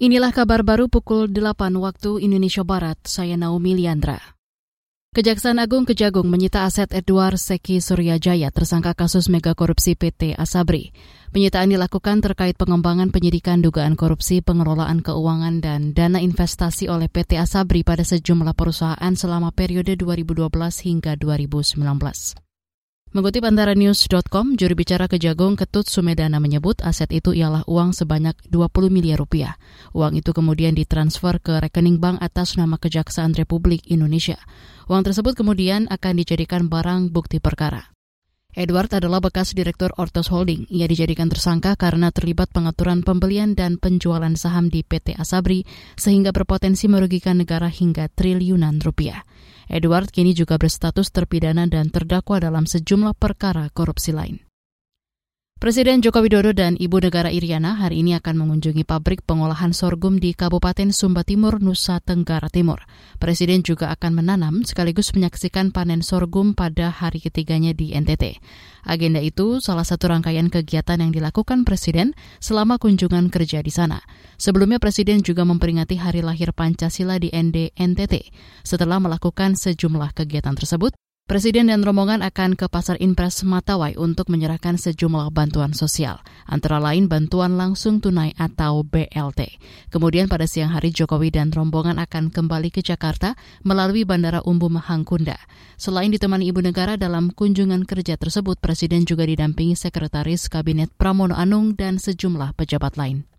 Inilah kabar baru pukul 8 waktu Indonesia Barat. Saya Naomi Liandra. Kejaksaan Agung Kejagung menyita aset Edward Seki Suryajaya tersangka kasus mega korupsi PT Asabri. Penyitaan dilakukan terkait pengembangan penyidikan dugaan korupsi pengelolaan keuangan dan dana investasi oleh PT Asabri pada sejumlah perusahaan selama periode 2012 hingga 2019. Mengutip antara news.com, juru bicara Kejagung Ketut Sumedana menyebut aset itu ialah uang sebanyak 20 miliar rupiah. Uang itu kemudian ditransfer ke rekening bank atas nama Kejaksaan Republik Indonesia. Uang tersebut kemudian akan dijadikan barang bukti perkara. Edward adalah bekas direktur Ortos Holding. Ia dijadikan tersangka karena terlibat pengaturan pembelian dan penjualan saham di PT Asabri sehingga berpotensi merugikan negara hingga triliunan rupiah. Edward kini juga berstatus terpidana dan terdakwa dalam sejumlah perkara korupsi lain. Presiden Joko Widodo dan Ibu Negara Iriana hari ini akan mengunjungi pabrik pengolahan sorghum di Kabupaten Sumba Timur, Nusa Tenggara Timur. Presiden juga akan menanam sekaligus menyaksikan panen sorghum pada hari ketiganya di NTT. Agenda itu salah satu rangkaian kegiatan yang dilakukan Presiden selama kunjungan kerja di sana. Sebelumnya Presiden juga memperingati hari lahir Pancasila di ND NTT. Setelah melakukan sejumlah kegiatan tersebut, Presiden dan rombongan akan ke Pasar Impres Matawai untuk menyerahkan sejumlah bantuan sosial, antara lain bantuan langsung tunai atau BLT. Kemudian pada siang hari Jokowi dan rombongan akan kembali ke Jakarta melalui Bandara Umbu Mahangkunda. Selain ditemani Ibu Negara dalam kunjungan kerja tersebut, Presiden juga didampingi Sekretaris Kabinet Pramono Anung dan sejumlah pejabat lain.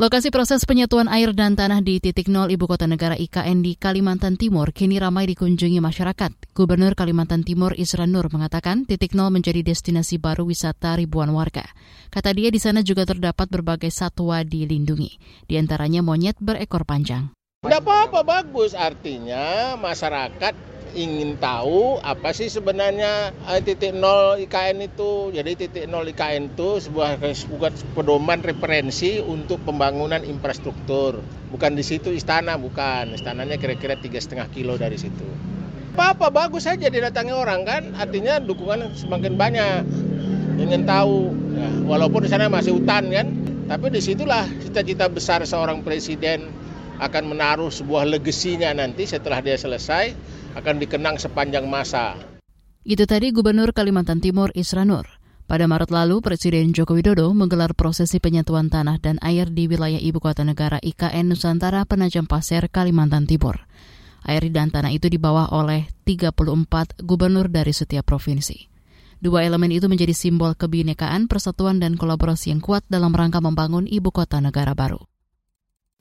Lokasi proses penyatuan air dan tanah di titik nol Ibu Kota Negara IKN di Kalimantan Timur kini ramai dikunjungi masyarakat. Gubernur Kalimantan Timur Isra Nur mengatakan titik nol menjadi destinasi baru wisata ribuan warga. Kata dia di sana juga terdapat berbagai satwa dilindungi, di antaranya monyet berekor panjang. Tidak apa-apa, bagus. Artinya masyarakat ingin tahu apa sih sebenarnya eh, titik nol IKN itu. Jadi titik nol IKN itu sebuah sebuah pedoman referensi untuk pembangunan infrastruktur. Bukan di situ istana, bukan. Istananya kira-kira tiga setengah kilo dari situ. Apa-apa bagus saja didatangi orang kan, artinya dukungan semakin banyak. Ingin tahu, ya, walaupun di sana masih hutan kan, tapi di situlah cita-cita besar seorang presiden akan menaruh sebuah legasinya nanti setelah dia selesai akan dikenang sepanjang masa. Itu tadi Gubernur Kalimantan Timur Isra Nur. Pada Maret lalu, Presiden Joko Widodo menggelar prosesi penyatuan tanah dan air di wilayah Ibu Kota Negara IKN Nusantara Penajam Pasir, Kalimantan Timur. Air dan tanah itu dibawa oleh 34 gubernur dari setiap provinsi. Dua elemen itu menjadi simbol kebinekaan, persatuan, dan kolaborasi yang kuat dalam rangka membangun ibu kota negara baru.